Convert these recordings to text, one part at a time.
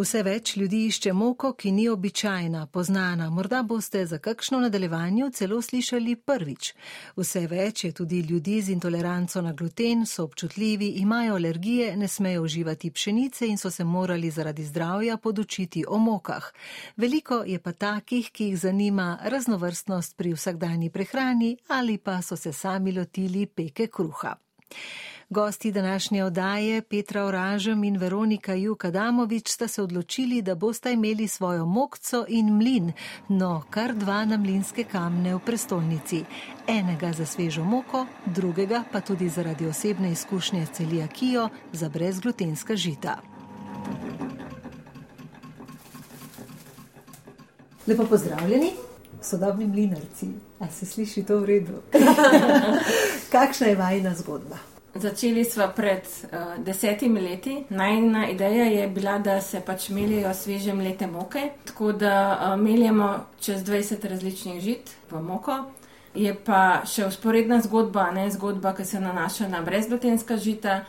Vse več ljudi išče moko, ki ni običajna, poznana. Morda boste za kakšno nadaljevanje celo slišali prvič. Vse več je tudi ljudi z intoleranco na gluten, so občutljivi, imajo alergije, ne smejo uživati pšenice in so se morali zaradi zdravja podučiti o mokah. Veliko je pa takih, ki jih zanima raznovrstnost pri vsakdanji prehrani ali pa so se sami lotili peke kruha. Gosti današnje oddaje Petra Oražem in Veronika Jukadamovič sta se odločili, da boste imeli svojo mokco in mlin, no kar dva na mlinske kamne v prestolnici. Enega za svežo moko, drugega pa tudi zaradi osebne izkušnje celiakijo za brezglutenska žita. Lepo pozdravljeni, sodobni mlinarci. A se sliši to v redu? Kakšna je vajna zgodba? Začeli smo pred uh, desetimi leti. Najna ideja je bila, da se pač melijo sveže mlete moke, tako da uh, meljemo čez 20 različnih žit v moko. Je pa še usporedna zgodba, ne zgodba, ki se nanaša na brezglutenska žita,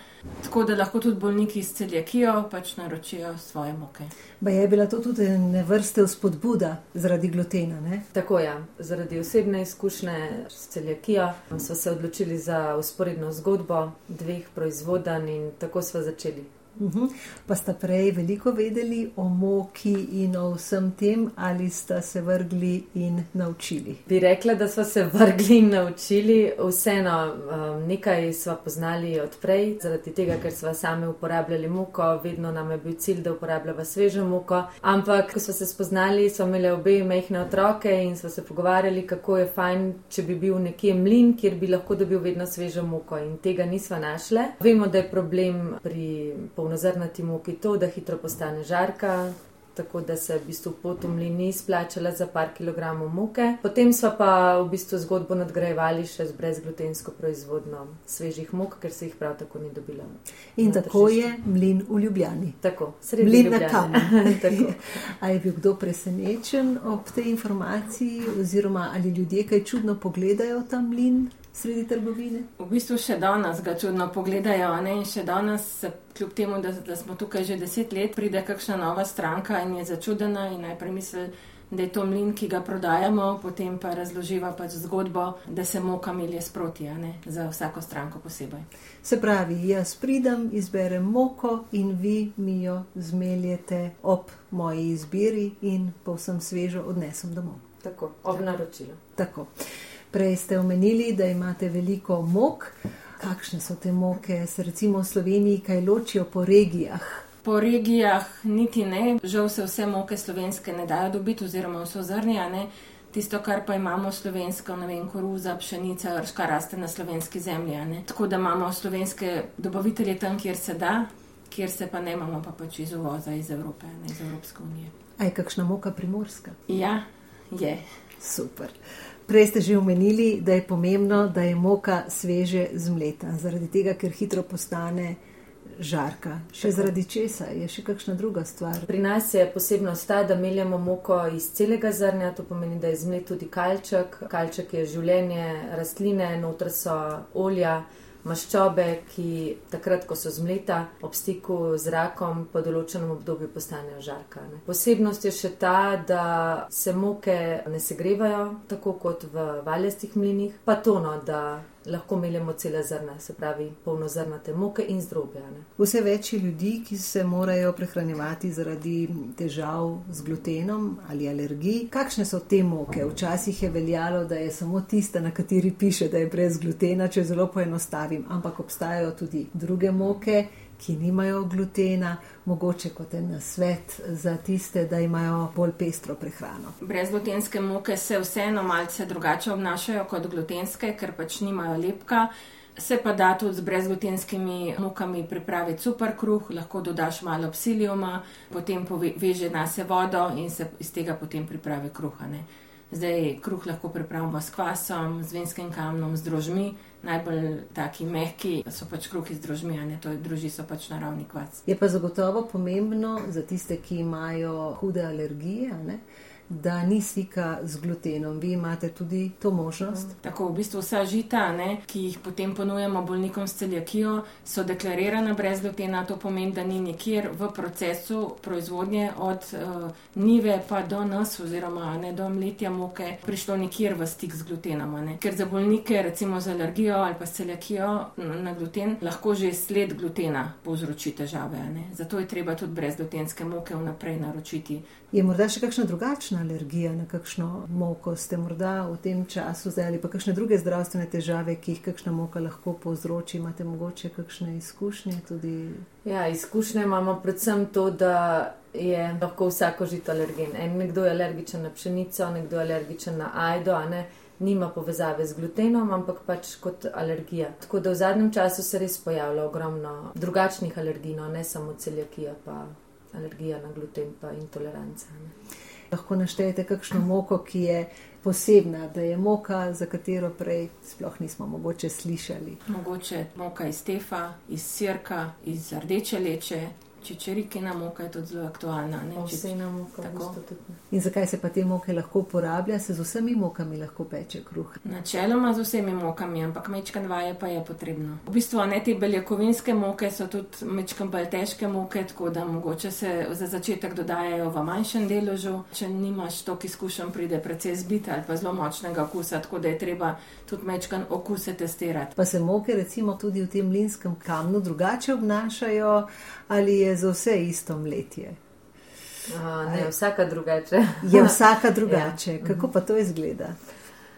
tako da lahko tudi bolniki s celjakijo pač naročijo svoje moke. Ba je bila to tudi ne vrste vzpodbuda zaradi glutena? Ne? Tako je, ja. zaradi osebne izkušnje s celjakijo smo se odločili za usporedno zgodbo dveh proizvodanj in tako smo začeli. Uhum. Pa sta prej veliko vedeli o moki in o vsem tem, ali sta se vrgli in naučili? Bi rekla, da smo se vrgli in naučili. Vseeno, um, nekaj smo poznali odprej, zaradi tega, ker smo sami uporabljali moko, vedno nam je bil cilj, da uporabljamo svežo moko. Ampak, ko smo se spoznali, smo imeli obe mehne otroke in smo se pogovarjali, kako je fajn, če bi bil nekje mlin, kjer bi lahko dobil vedno svežo moko. In tega nismo našli. Vemo, da je problem pri polnozrnati moki to, da hitro postane žarka, tako da se v bistvu potomli ni splačala za par kilogramov moke. Potem smo pa v bistvu zgodbo nadgrajevali še z brezglutensko proizvodno svežih mok, ker se jih prav tako ni dobila. In tako tržišče. je mlin v Ljubljani. Tako, sredi mlin na kamen. A je bil kdo presenečen ob tej informaciji, oziroma ali ljudje kaj čudno pogledajo ta mlin? Sredi trgovine. V bistvu še danes ga čudno pogledajo, ne? in še danes, kljub temu, da, da smo tukaj že deset let, pride kakšna nova stranka in je začudena in najprej misli, da je to mlin, ki ga prodajamo, potem pa razloživa pač zgodbo, da se moka melje sproti, za vsako stranko posebej. Se pravi, jaz pridem, izberem moko in vi mi jo zmeljete ob moji izbiri in povsem svežo odnesem domov. Tako, ob naročilu. Tako. Prej ste omenili, da imate veliko mok. Kakšne so te moke, se recimo v Sloveniji, kaj ločijo po regijah? Po regijah niti ne, žal se vse moke slovenske ne dajo dobiti, oziroma so zrnjane. Tisto, kar pa imamo slovensko, ne vem, koruza, pšenica, rška raste na slovenski zemlji. Tako da imamo slovenske dobavitelje tam, kjer se da, kjer se pa ne imamo, pa pač iz uvoza iz Evrope, ne iz Evropske unije. A je kakšna moka primorska? Ja, je. Super. Prej ste že omenili, da je pomembno, da je moka sveže zmleta, zaradi tega, ker hitro postane žarka. Še Tako. zaradi česa je še kakšna druga stvar? Pri nas je posebnost ta, da meljemo moko iz celega zrnja, to pomeni, da je zmlet tudi kalček. Kalček je življenje rastline, notr so olja maščobe, ki takrat, ko so zmleta, ob stiku z zrakom po določenem obdobju postanejo žarka. Ne. Posebnost je še ta, da se moke ne segrevajo tako kot v valjastih mlinih, pa tono, da lahko meljemo cele zrna, se pravi polnozrnate moke in zdrobe. Vse več je ljudi, ki se morajo prehranjevati zaradi težav z glutenom ali alergij. Kakšne so te moke? Včasih je veljalo, da je samo tista, na kateri piše, da je brez glutena, če zelo poenostavim, ampak obstajajo tudi druge moke, ki nimajo glutena, mogoče kot en svet za tiste, da imajo bolj pestro prehrano. Brezglutenske moke se vseeno malce drugače obnašajo kot glutenske, ker pač nimajo lepka. Se pa da tudi z brezglutenskimi mokami pripraviti super kruh, lahko dodaš malo psilijuma, potem veže na se vodo in se iz tega potem pripravi kruhane. Zdaj kruh lahko pripravimo s kvasom, z venskim kamnom, z drožmi. Najbolj taki mehki so pač kruhi z drožmi, a ne to je droži, so pač naravni kvas. Je pa zagotovo pomembno za tiste, ki imajo hude alergije, ne? Da ni stika z glutenom. Vi imate tudi to možnost. Tako v bistvu vsa žita, ne, ki jih potem ponujemo bolnikom s celjakijo, so deklarirana brez glutena. To pomeni, da ni nikjer v procesu proizvodnje od uh, nive pa do nas oziroma ne do mletja moke prišlo nikjer v stik z glutenom. Ne. Ker za bolnike, recimo z alergijo ali pa s celjakijo na gluten, lahko že sled glutena povzroči težave. Ne. Zato je treba tudi brez glutenske moke vnaprej naročiti. Je morda še kakšna drugačna alergija na kakšno moko? Ste morda v tem času zdaj ali pa kakšne druge zdravstvene težave, ki jih kakšna moka lahko povzroči? Imate mogoče kakšne izkušnje tudi? Ja, izkušnje imamo predvsem to, da je lahko vsako žito alergen. En nekdo je alergičen na pšenico, nekdo je alergičen na ajdo, a ne. Nima povezave z glutenom, ampak pač kot alergija. Tako da v zadnjem času se res pojavlja ogromno drugačnih alergij, no, ne samo celjakija, pa alergija na gluten, pa intoleranca. Ne. Lahko naštejete kakšno moko, ki je posebna, da je moka, za katero prej sploh nismo mogoče slišali. Mogoče moka iz tefa, iz sirka, iz rdeče leče, čičerikina moka je tudi zelo aktualna. Vsena moka. In zakaj se pa te moke lahko uporablja? Se z vsemi mokami lahko peče kruh? Načeloma z vsemi mokami, ampak mečkan vaje pa je potrebno. V bistvu ne te beljakovinske moke so tudi mečkan bolj težke moke, tako da mogoče se za začetek dodajajo v manjšem deležu. Če nimaš toliko izkušenj, pride precej zbita ali pa zelo močnega okusa, tako da je treba tudi mečkan okuse testirati. Pa se moke recimo tudi v tem mlinskem kamnu drugače obnašajo ali je za vse isto mletje? A, ne, vsaka drugače. Je vsaka drugače. ja. Kako pa to izgleda?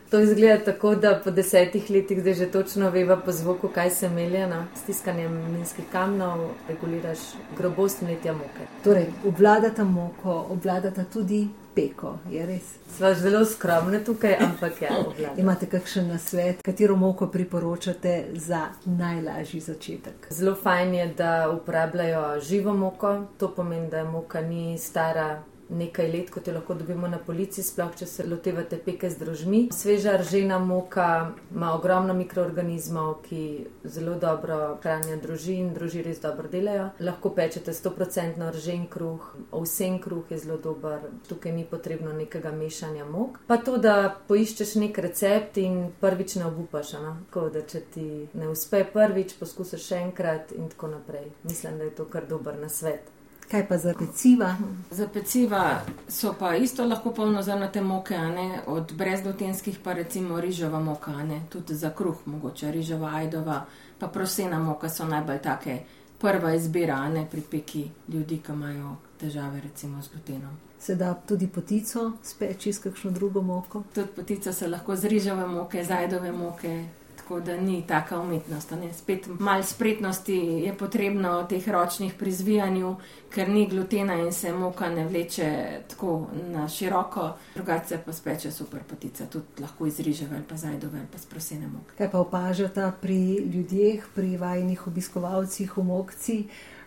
To izgleda tako, da po desetih letih zdaj že točno veva po zvoku, kaj se melje na stiskanjem minskih kamnov, reguliraš grobost mletja moke. Torej, obvladata moko, obvladata tudi peko, je res. Sva zelo skromne tukaj, ampak ja, obvladata. Imate kakšen nasvet, katero moko priporočate za najlažji začetek? Zelo fajn je, da uporabljajo živo moko, to pomeni, da moka ni stara nekaj let, kot jo lahko dobimo na polici, sploh če se lotevate peke z drožmi. Sveža ržena moka ima ogromno mikroorganizmov, ki zelo dobro hranijo droži in droži res dobro delajo. Lahko pečete 100% ržen kruh, ovsen kruh je zelo dober, tukaj ni potrebno nekega mešanja mok. Pa to, da poiščeš nek recept in prvič ne obupaš, no? tako da če ti ne uspe prvič, poskusiš še enkrat in tako naprej. Mislim, da je to kar dober nasvet. Kaj pa za peciva? Za peciva so pa isto lahko polnozrnate moke, ne? od brezglutenskih pa recimo rižova moka, ne? tudi za kruh mogoče rižova, ajdova, pa prosena moka so najbolj take prva izbira, ne pri peki ljudi, ki imajo težave recimo z glutenom. Se da tudi potico speči s kakšno drugo moko? Tudi potico se lahko z rižove moke, z ajdove moke. Tako da ni taka umetnost. Ne. Spet malo spretnosti je potrebno teh ročnih pri zvijanju, ker ni glutena in se moka ne vleče tako na široko, drugače pa speče super potica, tudi lahko izriže vel pa zajdove ali pa sprosene moke. Kaj pa opažata pri ljudeh, pri vajnih obiskovalcih v mokci?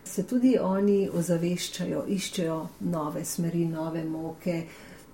Se tudi oni ozaveščajo, iščejo nove smeri, nove moke,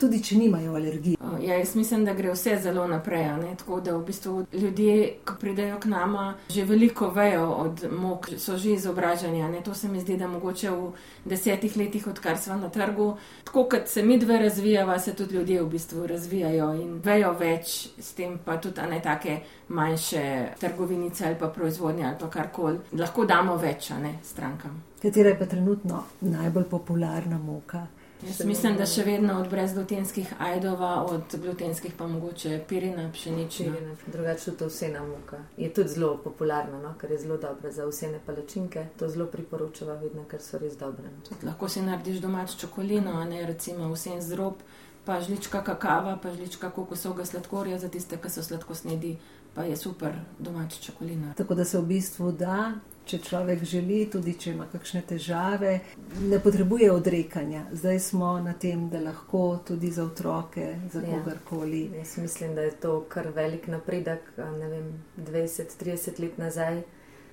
tudi če nimajo alergij. Ja, jaz mislim, da gre vse zelo naprej. Tako da v bistvu ljudje, ki pridejo k nama, že veliko vejo od mok, so že izobraženi. To se mi zdi, da mogoče v desetih letih, odkar smo na trgu, tako kot se mi dve razvijava, se tudi ljudje v bistvu razvijajo in vejo več, s tem pa tudi ne take manjše trgovinice ali pa proizvodnje ali pa karkoli. Lahko damo več, ne strankam. Katera je pa trenutno najbolj popularna moka? Jaz mislim, da še vedno od brezglutenskih ajdova, od glutenskih pa mogoče pirina, pšenična. Drugače to vsena moka. Je tudi zelo popularna, no? ker je zelo dobra za vsene palačinke. To zelo priporočava vedno, ker so res dobre. Tudi lahko si narediš domač čokolino, a ne recimo vsem zrob, pa žlička kakava, pa žlička kokosovega sladkorja za tiste, ki so sladkosnedi, pa je super domač čokolina. Tako da se v bistvu da če človek želi, tudi če ima kakšne težave, ne potrebuje odrekanja. Zdaj smo na tem, da lahko tudi za otroke, za ja. kogarkoli. Jaz mislim, da je to kar velik napredek. 20-30 let nazaj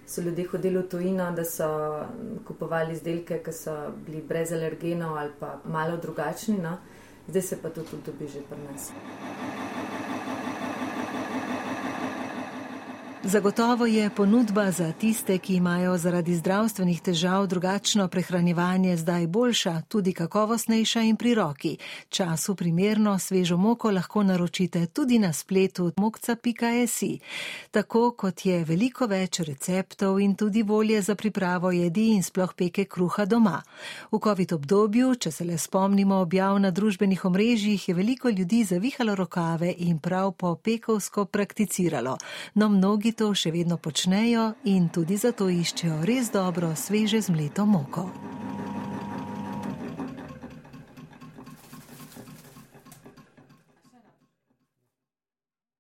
so ljudje hodili v tujino, da so kupovali izdelke, ki so bili brez alergenov ali pa malo drugačni. No? Zdaj se pa to tudi dobi že pri nas. Zagotovo je ponudba za tiste, ki imajo zaradi zdravstvenih težav drugačno prehranjevanje zdaj boljša, tudi kakovostnejša in pri roki. Času primerno svežo moko lahko naročite tudi na spletu mokca.si. Tako kot je veliko več receptov in tudi volje za pripravo jedi in sploh peke kruha doma. V COVID obdobju, če se le spomnimo objav na družbenih omrežjih, je veliko ljudi zavihalo rokave in prav po pekovsko prakticiralo. No, mnogi to še vedno počnejo in tudi zato iščejo res dobro sveže zmleto moko.